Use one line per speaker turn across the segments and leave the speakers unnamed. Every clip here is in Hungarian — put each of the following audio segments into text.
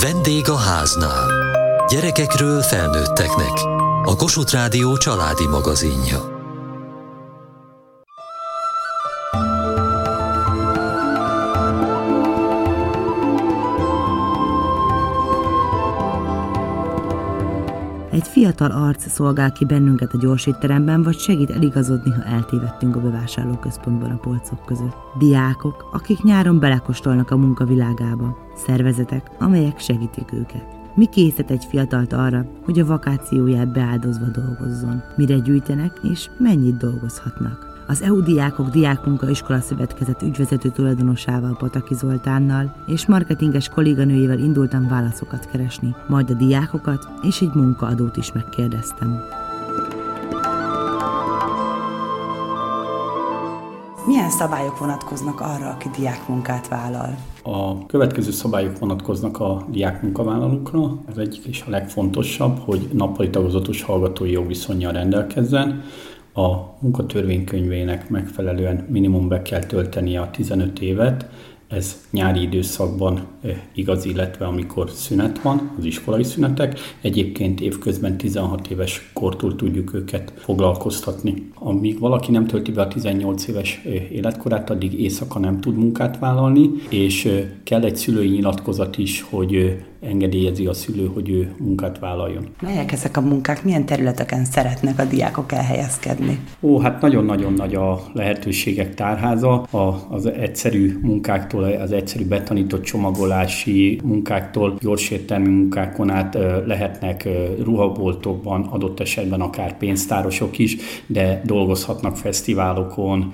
Vendég a háznál. Gyerekekről felnőtteknek. A Kossuth Rádió családi magazinja.
Egy fiatal arc szolgál ki bennünket a gyorsítteremben, vagy segít eligazodni, ha eltévedtünk a bevásárlóközpontban a polcok között. Diákok, akik nyáron belekostolnak a munkavilágába. Szervezetek, amelyek segítik őket. Mi készít egy fiatalt arra, hogy a vakációját beáldozva dolgozzon? Mire gyűjtenek, és mennyit dolgozhatnak? Az EU Diákok Diákmunkaiskola Szövetkezet ügyvezető tulajdonosával Pataki Zoltánnal és marketinges kolléganőjével indultam válaszokat keresni, majd a diákokat és egy munkaadót is megkérdeztem. Milyen szabályok vonatkoznak arra, aki diákmunkát vállal?
A következő szabályok vonatkoznak a diákmunkavállalókra. Ez egyik és a legfontosabb, hogy nappali tagozatos hallgatói jogviszonyjal rendelkezzen a munkatörvénykönyvének megfelelően minimum be kell tölteni a 15 évet, ez nyári időszakban igaz, illetve amikor szünet van, az iskolai szünetek. Egyébként évközben 16 éves kortól tudjuk őket foglalkoztatni. Amíg valaki nem tölti be a 18 éves életkorát, addig éjszaka nem tud munkát vállalni, és kell egy szülői nyilatkozat is, hogy engedélyezi a szülő, hogy ő munkát vállaljon.
Melyek ezek a munkák? Milyen területeken szeretnek a diákok elhelyezkedni?
Ó, hát nagyon-nagyon nagy a lehetőségek tárháza. A, az egyszerű munkáktól, az egyszerű betanított csomagolási munkáktól, gyorsértelmi munkákon át lehetnek ruhaboltokban, adott esetben akár pénztárosok is, de dolgozhatnak fesztiválokon,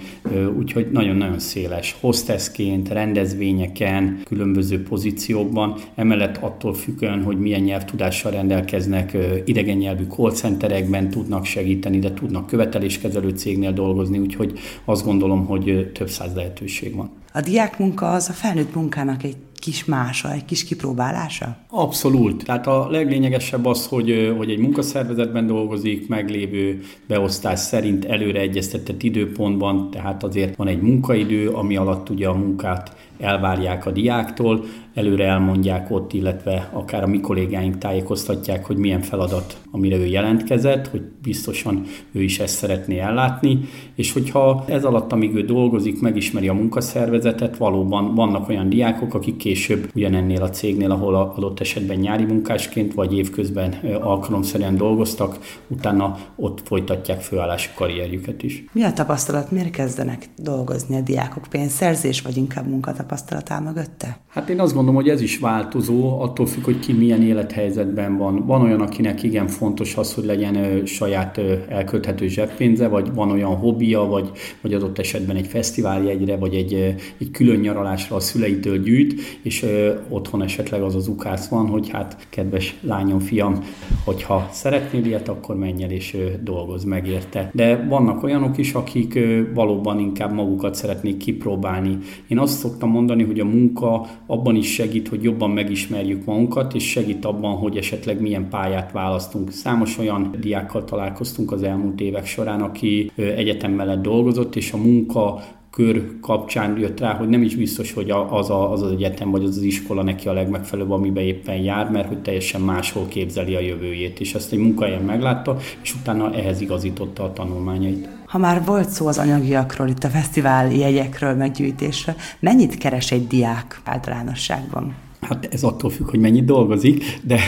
úgyhogy nagyon-nagyon széles. Hostessként, rendezvényeken, különböző pozíciókban, emellett a attól függően, hogy milyen nyelvtudással rendelkeznek, idegen nyelvű call centerekben tudnak segíteni, de tudnak követeléskezelő cégnél dolgozni, úgyhogy azt gondolom, hogy több száz lehetőség van.
A diákmunka az a felnőtt munkának egy kis mása, egy kis kipróbálása?
Abszolút. Tehát a leglényegesebb az, hogy, hogy egy munkaszervezetben dolgozik, meglévő beosztás szerint előre egyeztetett időpontban, tehát azért van egy munkaidő, ami alatt ugye a munkát elvárják a diáktól, előre elmondják ott, illetve akár a mi kollégáink tájékoztatják, hogy milyen feladat, amire ő jelentkezett, hogy biztosan ő is ezt szeretné ellátni, és hogyha ez alatt, amíg ő dolgozik, megismeri a munkaszervezetet, valóban vannak olyan diákok, akik később ugyanennél a cégnél, ahol adott esetben nyári munkásként vagy évközben alkalomszerűen dolgoztak, utána ott folytatják főállási karrierjüket is.
Mi a tapasztalat, miért kezdenek dolgozni a diákok? Pénzszerzés vagy inkább munkatapasztalat áll mögötte?
Hát én azt gondolom, hogy ez is változó, attól függ, hogy ki milyen élethelyzetben van. Van olyan, akinek igen fontos az, hogy legyen saját elkölthető zseppénze, vagy van olyan hobbija, vagy, vagy adott esetben egy fesztiváljegyre, vagy egy, egy külön nyaralásra a szüleitől gyűjt, és otthon esetleg az az ukász van, hogy hát kedves lányom, fiam, hogyha szeretnél ilyet, akkor menj el és dolgozz meg érte. De vannak olyanok is, akik valóban inkább magukat szeretnék kipróbálni. Én azt szoktam mondani, hogy a munka abban is segít, hogy jobban megismerjük magunkat, és segít abban, hogy esetleg milyen pályát választunk. Számos olyan diákkal találkoztunk az elmúlt évek során, aki egyetem mellett dolgozott, és a munka kör kapcsán jött rá, hogy nem is biztos, hogy az a, az, az egyetem vagy az az iskola neki a legmegfelelőbb, amiben éppen jár, mert hogy teljesen máshol képzeli a jövőjét, és ezt egy munkahelyen meglátta, és utána ehhez igazította a tanulmányait.
Ha már volt szó az anyagiakról, itt a fesztivál jegyekről meggyűjtésre, mennyit keres egy diák általánosságban?
Hát ez attól függ, hogy mennyit dolgozik, de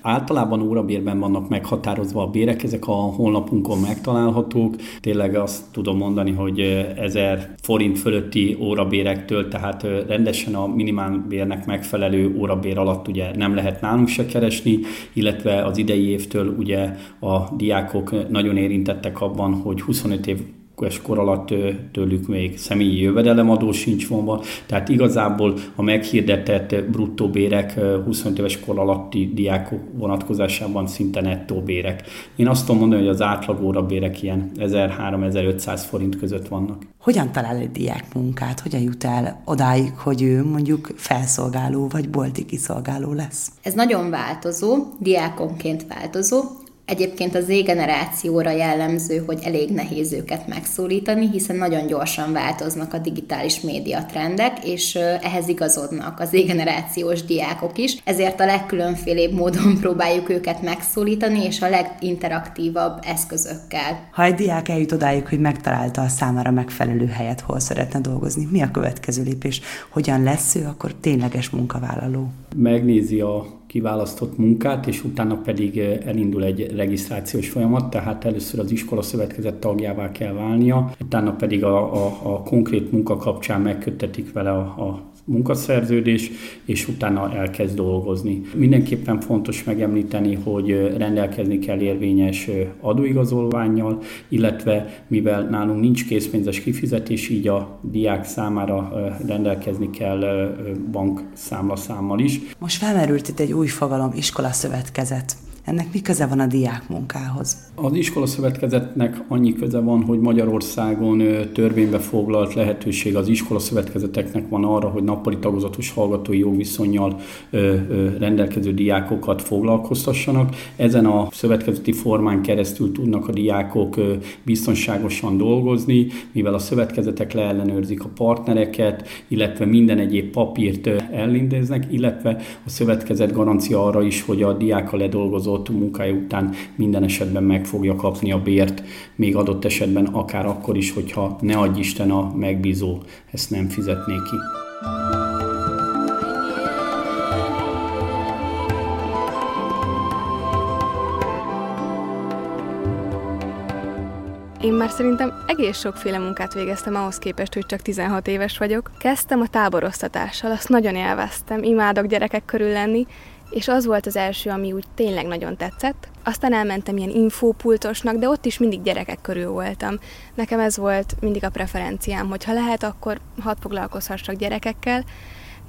általában órabérben vannak meghatározva a bérek, ezek a honlapunkon megtalálhatók. Tényleg azt tudom mondani, hogy 1000 forint fölötti órabérektől, tehát rendesen a minimálbérnek megfelelő órabér alatt ugye nem lehet nálunk se keresni, illetve az idei évtől ugye a diákok nagyon érintettek abban, hogy 25 év kor alatt tőlük még személyi jövedelemadó sincs vonva, tehát igazából a meghirdetett bruttó bérek 25 éves kor alatti diákok vonatkozásában szinte nettó bérek. Én azt tudom mondani, hogy az átlag bérek ilyen 1003-1500 forint között vannak.
Hogyan talál egy diák munkát? Hogyan jut el odáig, hogy ő mondjuk felszolgáló vagy bolti kiszolgáló lesz?
Ez nagyon változó, diákonként változó Egyébként az Z-generációra jellemző, hogy elég nehéz őket megszólítani, hiszen nagyon gyorsan változnak a digitális média trendek, és ehhez igazodnak az Z-generációs diákok is, ezért a legkülönfélébb módon próbáljuk őket megszólítani, és a leginteraktívabb eszközökkel.
Ha egy diák eljut odáig, hogy megtalálta a számára megfelelő helyet, hol szeretne dolgozni, mi a következő lépés? Hogyan lesz ő akkor tényleges munkavállaló?
Megnézi a kiválasztott munkát, és utána pedig elindul egy regisztrációs folyamat, tehát először az iskola szövetkezet tagjává kell válnia, utána pedig a, a, a konkrét munka kapcsán megköttetik vele a, a munkaszerződés, és utána elkezd dolgozni. Mindenképpen fontos megemlíteni, hogy rendelkezni kell érvényes adóigazolványjal, illetve mivel nálunk nincs készpénzes kifizetés, így a diák számára rendelkezni kell bankszámlaszámmal is.
Most felmerült itt egy új fogalom, iskola szövetkezet. Ennek mi köze van a diák munkához?
Az iskola szövetkezetnek annyi köze van, hogy Magyarországon törvénybe foglalt lehetőség az iskola szövetkezeteknek van arra, hogy nappali tagozatos hallgatói jogviszonyjal rendelkező diákokat foglalkoztassanak. Ezen a szövetkezeti formán keresztül tudnak a diákok biztonságosan dolgozni, mivel a szövetkezetek leellenőrzik a partnereket, illetve minden egyéb papírt elindéznek, illetve a szövetkezet garancia arra is, hogy a diáka ledolgozott dolgozott munkája után minden esetben meg fogja kapni a bért, még adott esetben akár akkor is, hogyha ne adj Isten a megbízó ezt nem fizetné ki.
Én már szerintem egész sokféle munkát végeztem ahhoz képest, hogy csak 16 éves vagyok. Kezdtem a táborosztatással, azt nagyon élveztem, imádok gyerekek körül lenni, és az volt az első, ami úgy tényleg nagyon tetszett. Aztán elmentem ilyen infópultosnak, de ott is mindig gyerekek körül voltam. Nekem ez volt mindig a preferenciám, hogy ha lehet, akkor hadd foglalkozhassak gyerekekkel,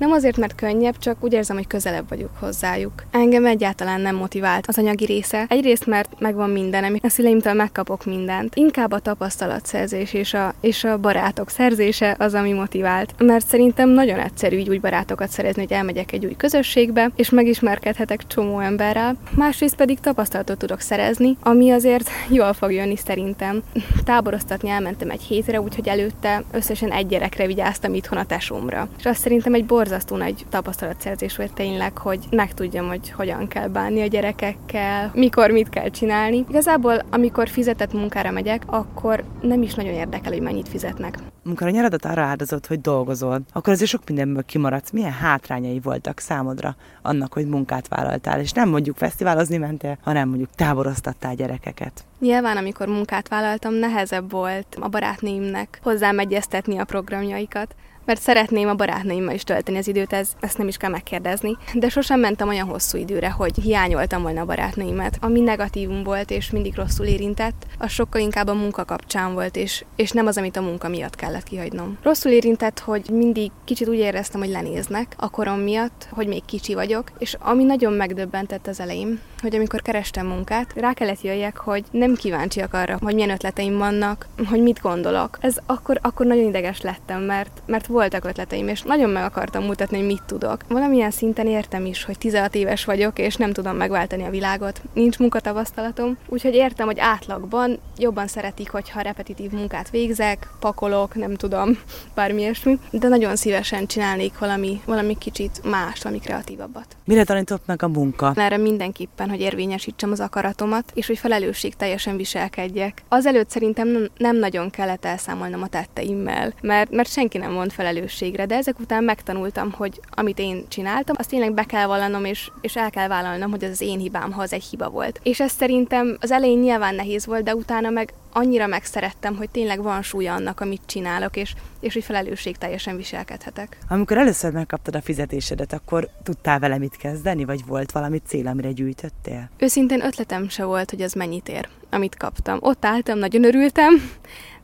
nem azért, mert könnyebb, csak úgy érzem, hogy közelebb vagyok hozzájuk. Engem egyáltalán nem motivált az anyagi része. Egyrészt, mert megvan mindenem, a szüleimtől megkapok mindent. Inkább a tapasztalatszerzés és a, és a barátok szerzése az, ami motivált. Mert szerintem nagyon egyszerű így úgy barátokat szerezni, hogy elmegyek egy új közösségbe, és megismerkedhetek csomó emberrel. Másrészt pedig tapasztalatot tudok szerezni, ami azért jól fog jönni szerintem. Táboroztatni elmentem egy hétre, úgyhogy előtte összesen egy gyerekre vigyáztam itthon a tesómra. És azt szerintem egy borz borzasztó nagy tapasztalatszerzés volt tényleg, hogy megtudjam, hogy hogyan kell bánni a gyerekekkel, mikor mit kell csinálni. Igazából, amikor fizetett munkára megyek, akkor nem is nagyon érdekel, hogy mennyit fizetnek.
Amikor a nyaradat arra áldozott, hogy dolgozol, akkor azért sok mindenből kimaradsz. Milyen hátrányai voltak számodra annak, hogy munkát vállaltál, és nem mondjuk fesztiválozni mentél, hanem mondjuk táboroztattál gyerekeket?
Nyilván, amikor munkát vállaltam, nehezebb volt a barátnéimnek hozzám egyeztetni a programjaikat mert szeretném a barátnőimmel is tölteni az időt, ez, ezt nem is kell megkérdezni. De sosem mentem olyan hosszú időre, hogy hiányoltam volna a barátnőimet. Ami negatívum volt és mindig rosszul érintett, az sokkal inkább a munka kapcsán volt, és, és nem az, amit a munka miatt kellett kihagynom. Rosszul érintett, hogy mindig kicsit úgy éreztem, hogy lenéznek a korom miatt, hogy még kicsi vagyok, és ami nagyon megdöbbentett az elején, hogy amikor kerestem munkát, rá kellett jöjjek, hogy nem kíváncsiak arra, hogy milyen ötleteim vannak, hogy mit gondolok. Ez akkor, akkor nagyon ideges lettem, mert, mert voltak ötleteim, és nagyon meg akartam mutatni, hogy mit tudok. Valamilyen szinten értem is, hogy 16 éves vagyok, és nem tudom megváltani a világot. Nincs munkatavasztalatom, úgyhogy értem, hogy átlagban jobban szeretik, hogyha repetitív munkát végzek, pakolok, nem tudom, bármi ilyesmi, de nagyon szívesen csinálnék valami, valami kicsit más, valami kreatívabbat.
Mire tanított meg a munka?
Erre mindenképpen, hogy érvényesítsem az akaratomat, és hogy felelősség teljesen viselkedjek. Azelőtt szerintem nem, nem nagyon kellett elszámolnom a tetteimmel, mert, mert senki nem mond felelősségre, de ezek után megtanultam, hogy amit én csináltam, azt tényleg be kell vallanom, és, és el kell vállalnom, hogy ez az én hibám, ha az egy hiba volt. És ez szerintem az elején nyilván nehéz volt, de utána meg annyira megszerettem, hogy tényleg van súlya annak, amit csinálok, és, és hogy felelősség teljesen viselkedhetek.
Amikor először megkaptad a fizetésedet, akkor tudtál vele mit kezdeni, vagy volt valami cél, amire gyűjtöttél?
Őszintén ötletem se volt, hogy ez mennyit ér, amit kaptam. Ott álltam, nagyon örültem,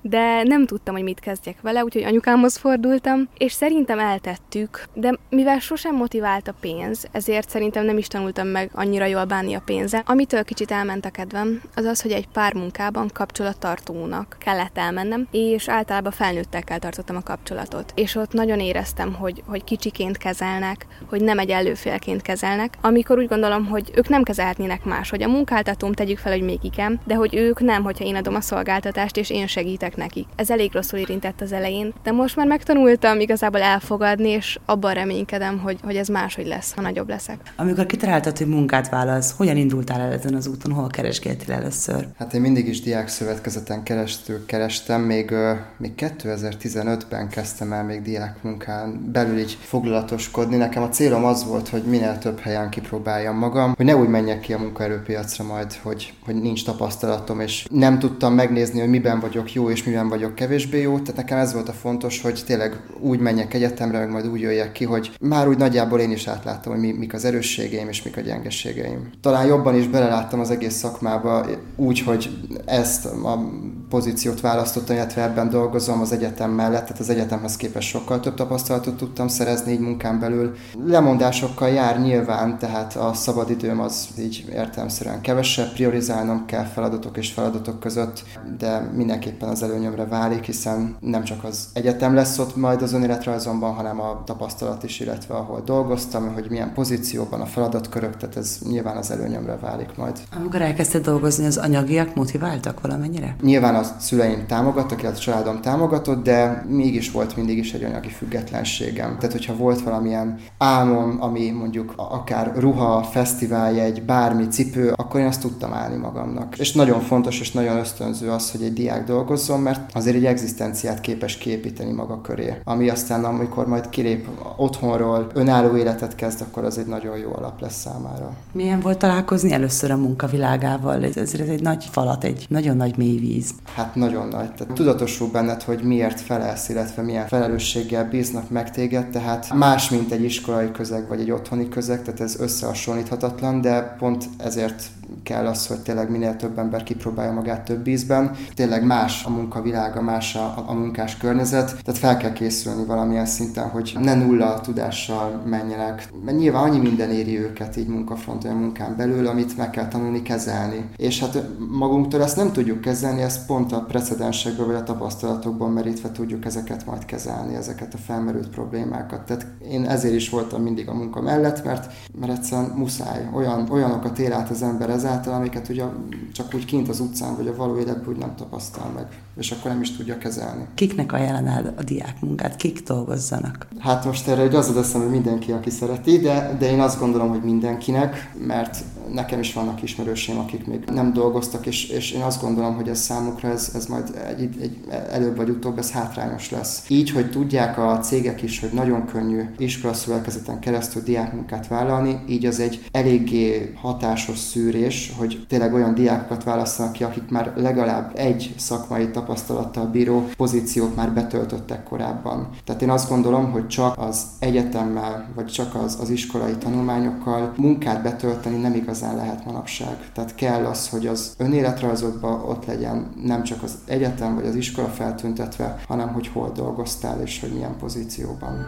de nem tudtam, hogy mit kezdjek vele, úgyhogy anyukámhoz fordultam, és szerintem eltettük, de mivel sosem motivált a pénz, ezért szerintem nem is tanultam meg annyira jól bánni a pénze. Amitől kicsit elment a kedvem, az az, hogy egy pár munkában kapcsolattartónak kellett elmennem, és általában felnőttekkel tartottam a kapcsolatot. És ott nagyon éreztem, hogy, hogy kicsiként kezelnek, hogy nem egy előfélként kezelnek, amikor úgy gondolom, hogy ők nem kezelhetnének más, hogy a munkáltatóm tegyük fel, hogy még igen, de hogy ők nem, hogyha én adom a szolgáltatást, és én segítek nekik. Ez elég rosszul érintett az elején, de most már megtanultam igazából elfogadni, és abban reménykedem, hogy, hogy ez máshogy lesz, ha nagyobb leszek.
Amikor kitaláltad, hogy munkát válasz, hogyan indultál el ezen az úton, hol keresgéltél először?
Hát én mindig is diák szövetkezeten keresztül kerestem, még, még 2015-ben kezdtem el még diák munkán belül így foglalatoskodni. Nekem a célom az volt, hogy minél több helyen kipróbáljam magam, hogy ne úgy menjek ki a munkaerőpiacra majd, hogy, hogy nincs tapasztalatom, és nem tudtam megnézni, hogy miben vagyok jó, és miben vagyok kevésbé jó. Tehát nekem ez volt a fontos, hogy tényleg úgy menjek egyetemre, meg majd úgy jöjjek ki, hogy már úgy nagyjából én is átláttam, hogy mi, mik az erősségeim és mik a gyengeségeim. Talán jobban is beleláttam az egész szakmába, úgy, hogy ezt a pozíciót választottam, illetve ebben dolgozom az egyetem mellett, tehát az egyetemhez képest sokkal több tapasztalatot tudtam szerezni így munkán belül. Lemondásokkal jár nyilván, tehát a szabadidőm az így értelemszerűen kevesebb, priorizálnom kell feladatok és feladatok között, de mindenképpen az előnyömre válik, hiszen nem csak az egyetem lesz ott majd az önéletrajzomban, hanem a tapasztalat is, illetve ahol dolgoztam, hogy milyen pozícióban a feladatkörök, tehát ez nyilván az előnyömre válik majd.
Amikor elkezdted dolgozni, az anyagiak motiváltak valamennyire?
Nyilván a szüleim támogattak, illetve a családom támogatott, de mégis volt mindig is egy anyagi függetlenségem. Tehát, hogyha volt valamilyen álmom, ami mondjuk akár ruha, fesztiváljegy, bármi cipő, akkor én azt tudtam állni magamnak. És nagyon fontos és nagyon ösztönző az, hogy egy diák dolgozzon, mert azért egy egzisztenciát képes képíteni maga köré. Ami aztán, amikor majd kilép otthonról, önálló életet kezd, akkor az egy nagyon jó alap lesz számára.
Milyen volt találkozni először a munkavilágával? Ez, ez egy nagy falat, egy nagyon nagy mély víz.
Hát nagyon nagy. Tehát tudatosul benned, hogy miért felelsz, illetve milyen felelősséggel bíznak meg téged, tehát más, mint egy iskolai közeg vagy egy otthoni közeg, tehát ez összehasonlíthatatlan, de pont ezért kell az, hogy tényleg minél több ember kipróbálja magát több ízben. Tényleg más a munkavilága, más a, a munkás környezet, tehát fel kell készülni valamilyen szinten, hogy ne nulla tudással menjenek. Mert nyilván annyi minden éri őket így munkafronton, a munkán belül, amit meg kell tanulni kezelni. És hát magunktól ezt nem tudjuk kezelni, ezt pont a precedensekből vagy a tapasztalatokban merítve tudjuk ezeket majd kezelni, ezeket a felmerült problémákat. Tehát én ezért is voltam mindig a munka mellett, mert, mert egyszerűen muszáj. Olyan, olyanokat él át az ember ezáltal, amiket ugye csak úgy kint az utcán vagy a való életben úgy nem tapasztal meg, és akkor nem is tudja kezelni.
Kiknek ajánlanád a diák munkát? Kik dolgozzanak?
Hát most erre egy az az eszem, hogy mindenki, aki szereti, de, de én azt gondolom, hogy mindenkinek, mert nekem is vannak ismerőseim, akik még nem dolgoztak, és, és én azt gondolom, hogy ez számukra ez, ez majd egy, egy, előbb vagy utóbb ez hátrányos lesz. Így, hogy tudják a cégek is, hogy nagyon könnyű iskolaszövetkezeten keresztül diákmunkát vállalni, így az egy eléggé hatásos szűrés, hogy tényleg olyan diákokat választanak ki, akik már legalább egy szakmai tapasztalattal bíró pozíciót már betöltöttek korábban. Tehát én azt gondolom, hogy csak az egyetemmel, vagy csak az, az iskolai tanulmányokkal munkát betölteni nem igazán lehet manapság. Tehát kell az, hogy az önéletrajzodban ott legyen nem csak az egyetem vagy az iskola feltüntetve, hanem hogy hol dolgoztál és hogy milyen pozícióban.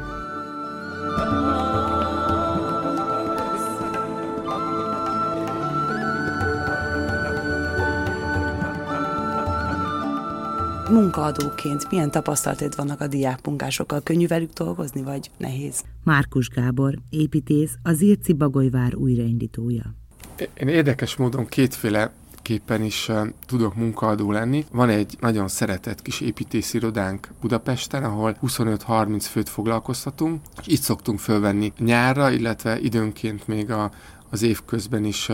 Munkaadóként milyen tapasztalataid vannak a diákmunkásokkal? Könnyű velük dolgozni, vagy nehéz? Márkus Gábor, építész, az Irci Bagolyvár újraindítója.
Én érdekes módon kétféle képen is tudok munkaadó lenni. Van egy nagyon szeretett kis építészirodánk Budapesten, ahol 25-30 főt foglalkoztatunk, és itt szoktunk fölvenni nyárra, illetve időnként még a, az év közben is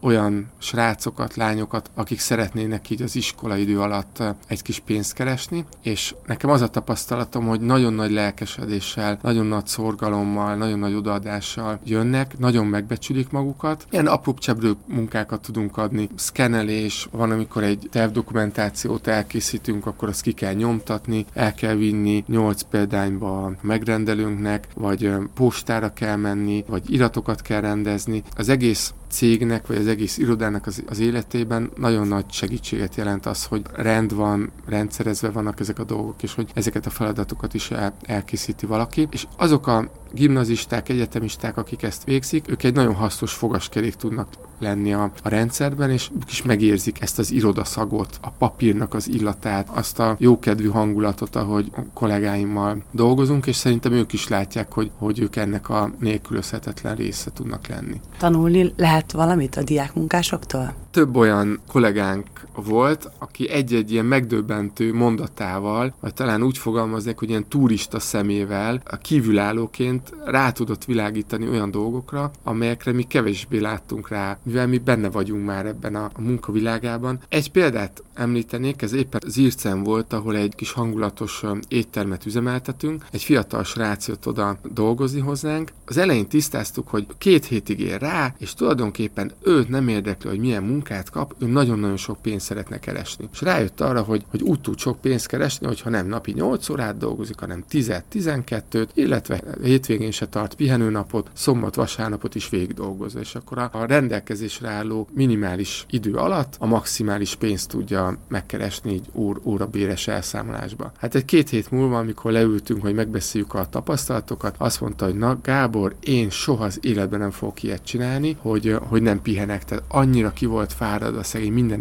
olyan srácokat, lányokat, akik szeretnének így az iskola idő alatt egy kis pénzt keresni, és nekem az a tapasztalatom, hogy nagyon nagy lelkesedéssel, nagyon nagy szorgalommal, nagyon nagy odaadással jönnek, nagyon megbecsülik magukat. Ilyen apró csebrő munkákat tudunk adni, szkenelés, van, amikor egy tervdokumentációt elkészítünk, akkor azt ki kell nyomtatni, el kell vinni 8 példányba a megrendelőnknek, vagy postára kell menni, vagy iratokat kell rendezni. Az egész cégnek, vagy az egész irodának az, az életében nagyon nagy segítséget jelent az, hogy rend van, rendszerezve vannak ezek a dolgok, és hogy ezeket a feladatokat is el, elkészíti valaki. És azok a gimnazisták, egyetemisták, akik ezt végzik, ők egy nagyon hasznos fogaskerék tudnak lenni a, a rendszerben, és ők is megérzik ezt az irodaszagot, a papírnak az illatát, azt a jókedvű hangulatot, ahogy a kollégáimmal dolgozunk, és szerintem ők is látják, hogy, hogy ők ennek a nélkülözhetetlen része tudnak lenni.
Tanulni lehet valamit a diákmunkásoktól?
Több olyan kollégánk volt, aki egy-egy ilyen megdöbbentő mondatával, vagy talán úgy fogalmaznék, hogy ilyen turista szemével a kívülállóként rá tudott világítani olyan dolgokra, amelyekre mi kevésbé láttunk rá, mivel mi benne vagyunk már ebben a, munkavilágában. Egy példát említenék, ez éppen Zircen volt, ahol egy kis hangulatos éttermet üzemeltetünk. Egy fiatal srác jött oda dolgozni hozzánk. Az elején tisztáztuk, hogy két hétig ér rá, és tulajdonképpen őt nem érdekli, hogy milyen munkát kap, ő nagyon-nagyon sok pénzt szeretne keresni. És rájött arra, hogy, hogy úgy tud sok pénzt keresni, hogyha nem napi 8 órát dolgozik, hanem 10-12-t, illetve hétvégén se tart pihenőnapot, szombat, vasárnapot is végig dolgozza. És akkor a, a rendelkezésre álló minimális idő alatt a maximális pénzt tudja megkeresni így ór, órabéres elszámolásba. Hát egy két hét múlva, amikor leültünk, hogy megbeszéljük a tapasztalatokat, azt mondta, hogy na Gábor, én soha az életben nem fogok ilyet csinálni, hogy, hogy nem pihenek. Tehát annyira ki volt fárad a szegény, minden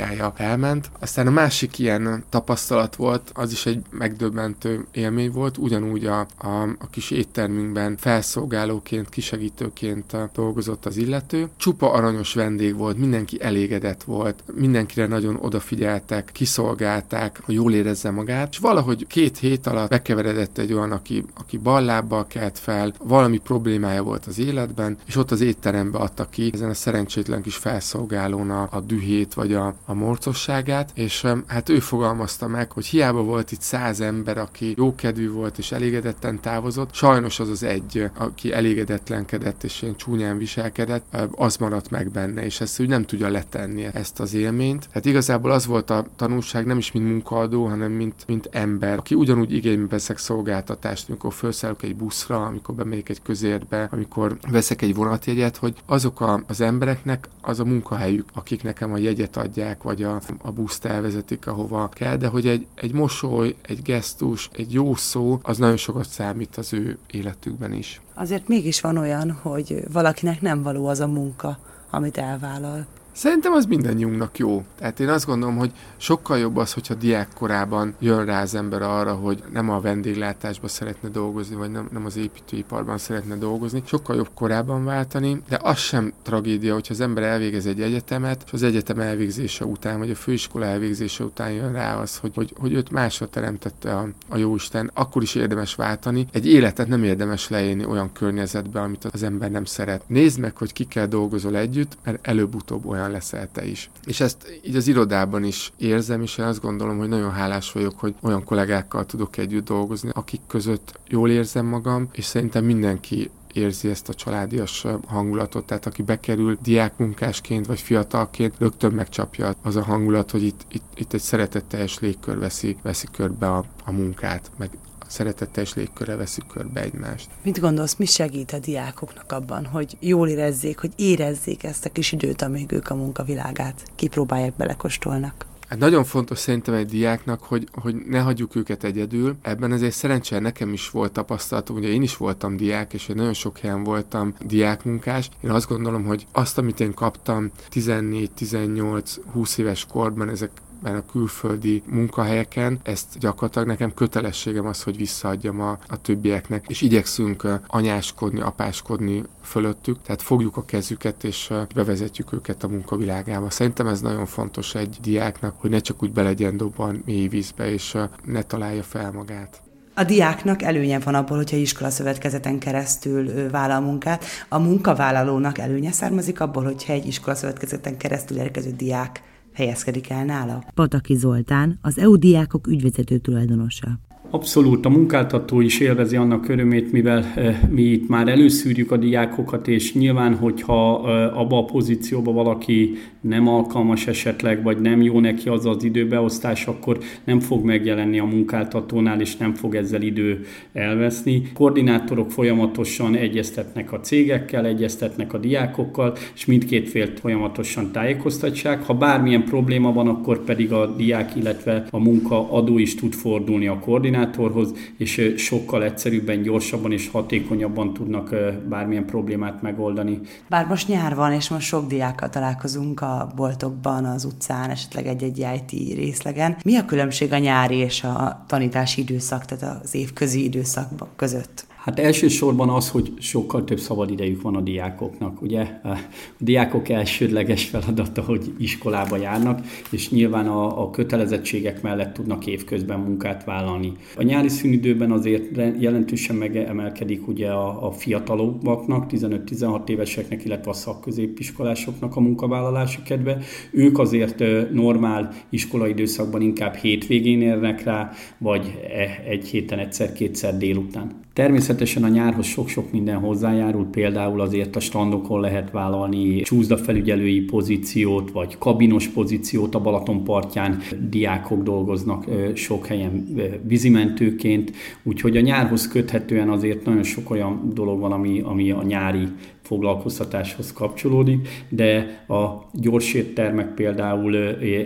energiája elment. Aztán a másik ilyen tapasztalat volt, az is egy megdöbbentő élmény volt, ugyanúgy a, a, a kis éttermünkben felszolgálóként, kisegítőként dolgozott az illető. Csupa aranyos vendég volt, mindenki elégedett volt, mindenkire nagyon odafigyeltek, kiszolgálták, hogy jól érezze magát, és valahogy két hét alatt bekeveredett egy olyan, aki, aki ballábbal kelt fel, valami problémája volt az életben, és ott az étterembe adta ki ezen a szerencsétlen kis felszolgálón a, a dühét vagy a, a morcosságát, és hát ő fogalmazta meg, hogy hiába volt itt száz ember, aki jókedvű volt és elégedetten távozott, sajnos az az egy, aki elégedetlenkedett és ilyen csúnyán viselkedett, az maradt meg benne, és ezt úgy nem tudja letenni ezt az élményt. Hát igazából az volt a tanulság, nem is mint munkaadó, hanem mint, mint ember, aki ugyanúgy igénybe veszek szolgáltatást, amikor felszállok egy buszra, amikor bemegyek egy közérbe, amikor veszek egy vonatjegyet, hogy azok a, az embereknek az a munkahelyük, akik nekem a jegyet adják, vagy a, a buszt elvezetik, ahova kell, de hogy egy, egy mosoly, egy gesztus, egy jó szó, az nagyon sokat számít az ő életükben is.
Azért mégis van olyan, hogy valakinek nem való az a munka, amit elvállal.
Szerintem az mindannyiunknak jó. Tehát én azt gondolom, hogy sokkal jobb az, hogyha diákkorában jön rá az ember arra, hogy nem a vendéglátásban szeretne dolgozni, vagy nem, nem az építőiparban szeretne dolgozni. Sokkal jobb korában váltani, de az sem tragédia, hogyha az ember elvégez egy egyetemet, és az egyetem elvégzése után, vagy a főiskola elvégzése után jön rá az, hogy, hogy, hogy őt másra teremtette a, a jóisten, akkor is érdemes váltani. Egy életet nem érdemes leélni olyan környezetbe, amit az ember nem szeret. Nézd meg, hogy kikkel dolgozol együtt, mert előbb-utóbb olyan olyan leszel te is. És ezt így az irodában is érzem, és én azt gondolom, hogy nagyon hálás vagyok, hogy olyan kollégákkal tudok együtt dolgozni, akik között jól érzem magam, és szerintem mindenki érzi ezt a családias hangulatot, tehát aki bekerül diákmunkásként vagy fiatalként, rögtön megcsapja az a hangulat, hogy itt, itt, itt egy szeretetteljes légkör veszi, veszi körbe a, a munkát, meg szeretetteljes légkörre veszük körbe egymást.
Mit gondolsz, mi segít a diákoknak abban, hogy jól érezzék, hogy érezzék ezt a kis időt, amíg ők a munkavilágát kipróbálják, belekostolnak?
Hát nagyon fontos szerintem egy diáknak, hogy, hogy ne hagyjuk őket egyedül. Ebben ezért szerencsére nekem is volt tapasztalatom, ugye én is voltam diák, és én nagyon sok helyen voltam diákmunkás. Én azt gondolom, hogy azt, amit én kaptam 14, 18, 20 éves korban, ezek mert a külföldi munkahelyeken ezt gyakorlatilag nekem kötelességem az, hogy visszaadjam a, a többieknek, és igyekszünk anyáskodni, apáskodni fölöttük, tehát fogjuk a kezüket, és bevezetjük őket a munkavilágába. Szerintem ez nagyon fontos egy diáknak, hogy ne csak úgy belegyen dobban mély vízbe, és ne találja fel magát.
A diáknak előnye van abból, hogyha iskolaszövetkezeten keresztül vállal munkát. A munkavállalónak előnye származik abból, hogyha egy iskolaszövetkezeten keresztül érkező diák helyezkedik el nála. Pataki Zoltán, az EU diákok ügyvezető tulajdonosa.
Abszolút, a munkáltató is élvezi annak örömét, mivel mi itt már előszűrjük a diákokat, és nyilván, hogyha abba a pozícióba valaki nem alkalmas esetleg, vagy nem jó neki az az időbeosztás, akkor nem fog megjelenni a munkáltatónál, és nem fog ezzel idő elveszni. Koordinátorok folyamatosan egyeztetnek a cégekkel, egyeztetnek a diákokkal, és mindkét félt folyamatosan tájékoztatják. Ha bármilyen probléma van, akkor pedig a diák, illetve a munkaadó is tud fordulni a koordinátorhoz, és sokkal egyszerűbben, gyorsabban és hatékonyabban tudnak bármilyen problémát megoldani.
Bár most nyár van, és most sok diákkal találkozunk a boltokban, az utcán, esetleg egy-egy IT részlegen. Mi a különbség a nyári és a tanítási időszak, tehát az évközi időszak között?
Hát elsősorban az, hogy sokkal több szabad idejük van a diákoknak. Ugye a diákok elsődleges feladata, hogy iskolába járnak, és nyilván a, a kötelezettségek mellett tudnak évközben munkát vállalni. A nyári szünidőben azért jelentősen megemelkedik ugye a, a fiatalobbaknak, 15-16 éveseknek, illetve a szakközépiskolásoknak a munkavállalási kedve. Ők azért normál iskolai időszakban inkább hétvégén érnek rá, vagy e, egy héten egyszer-kétszer délután. Természetesen a nyárhoz sok-sok minden hozzájárul, például azért a strandokon lehet vállalni csúszdafelügyelői pozíciót, vagy kabinos pozíciót a Balaton partján. Diákok dolgoznak sok helyen vízimentőként, úgyhogy a nyárhoz köthetően azért nagyon sok olyan dolog van, ami, ami a nyári foglalkoztatáshoz kapcsolódik, de a gyors éttermek például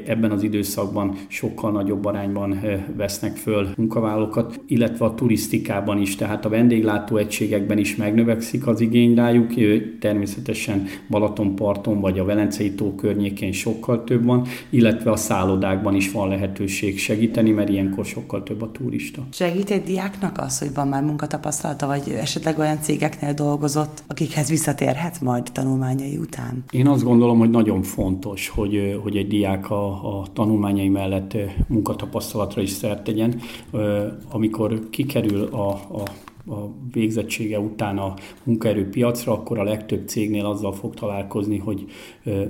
ebben az időszakban sokkal nagyobb arányban vesznek föl munkavállalókat, illetve a turisztikában is, tehát a vendéglátó egységekben is megnövekszik az igény rájuk, természetesen Balatonparton vagy a Velencei tó környékén sokkal több van, illetve a szállodákban is van lehetőség segíteni, mert ilyenkor sokkal több a turista.
Segít egy diáknak az, hogy van már munkatapasztalata, vagy esetleg olyan cégeknél dolgozott, akikhez vissza visszatérhet majd tanulmányai után?
Én azt gondolom, hogy nagyon fontos, hogy, hogy egy diák a, a tanulmányai mellett munkatapasztalatra is szert tegyen. Amikor kikerül a, a a végzettsége után a munkaerőpiacra, akkor a legtöbb cégnél azzal fog találkozni, hogy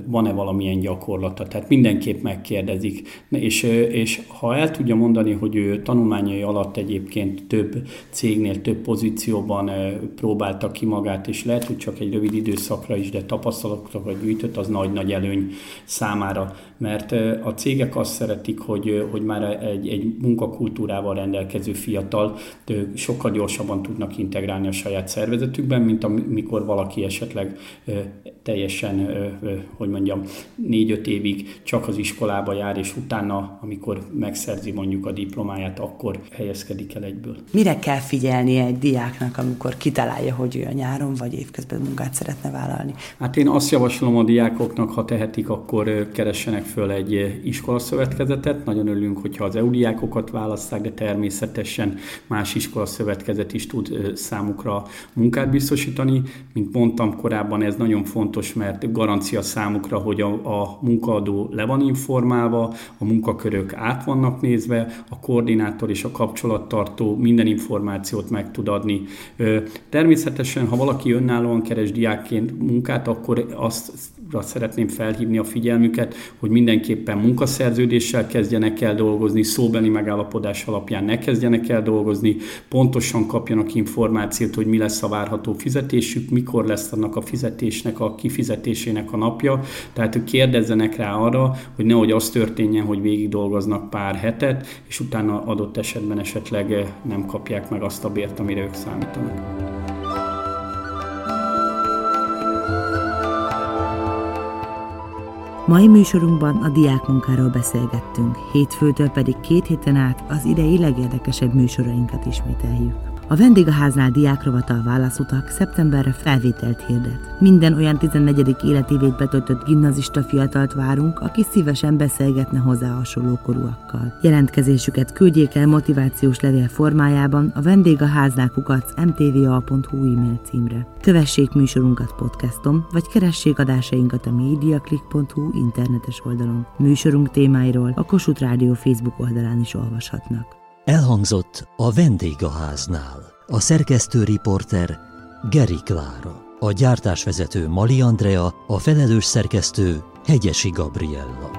van-e valamilyen gyakorlata. Tehát mindenképp megkérdezik. És, és ha el tudja mondani, hogy ő tanulmányai alatt egyébként több cégnél, több pozícióban próbálta ki magát, és lehet, hogy csak egy rövid időszakra is, de tapasztalatokat gyűjtött, az nagy-nagy előny számára. Mert a cégek azt szeretik, hogy, hogy már egy, egy munkakultúrával rendelkező fiatal sokkal gyorsabban tudnak integrálni a saját szervezetükben, mint amikor valaki esetleg teljesen, hogy mondjam, négy-öt évig csak az iskolába jár, és utána, amikor megszerzi mondjuk a diplomáját, akkor helyezkedik el egyből.
Mire kell figyelni egy diáknak, amikor kitalálja, hogy ő a nyáron vagy évközben munkát szeretne vállalni?
Hát én azt javaslom a diákoknak, ha tehetik, akkor keressenek föl egy iskolaszövetkezetet. Nagyon örülünk, hogyha az EU diákokat választák, de természetesen más iskolaszövetkezet is tud tud számukra munkát biztosítani. Mint mondtam korábban, ez nagyon fontos, mert garancia számukra, hogy a, a munkaadó le van informálva, a munkakörök át vannak nézve, a koordinátor és a kapcsolattartó minden információt meg tud adni. Természetesen, ha valaki önállóan keres diákként munkát, akkor azt szeretném felhívni a figyelmüket, hogy mindenképpen munkaszerződéssel kezdjenek el dolgozni, szóbeli megállapodás alapján ne kezdjenek el dolgozni, pontosan kapjanak információt, hogy mi lesz a várható fizetésük, mikor lesz annak a fizetésnek, a kifizetésének a napja, tehát ők kérdezzenek rá arra, hogy nehogy az történjen, hogy végig dolgoznak pár hetet, és utána adott esetben esetleg nem kapják meg azt a bért, amire ők számítanak.
Mai műsorunkban a diákmunkáról beszélgettünk, hétfőtől pedig két héten át az idei legérdekesebb műsorainkat ismételjük. A vendégháznál diákrovatal válaszutak szeptemberre felvételt hirdet. Minden olyan 14. életévét betöltött gimnazista fiatalt várunk, aki szívesen beszélgetne hozzá hasonló korúakkal. Jelentkezésüket küldjék el motivációs levél formájában a vendégháznál kukac mtva.hu e-mail címre. Kövessék műsorunkat podcaston, vagy keressék adásainkat a mediaclick.hu internetes oldalon. Műsorunk témáiról a Kossuth Rádió Facebook oldalán is olvashatnak.
Elhangzott a vendégháznál. A szerkesztő riporter Geri Klára. A gyártásvezető Mali Andrea, a felelős szerkesztő Hegyesi Gabriella.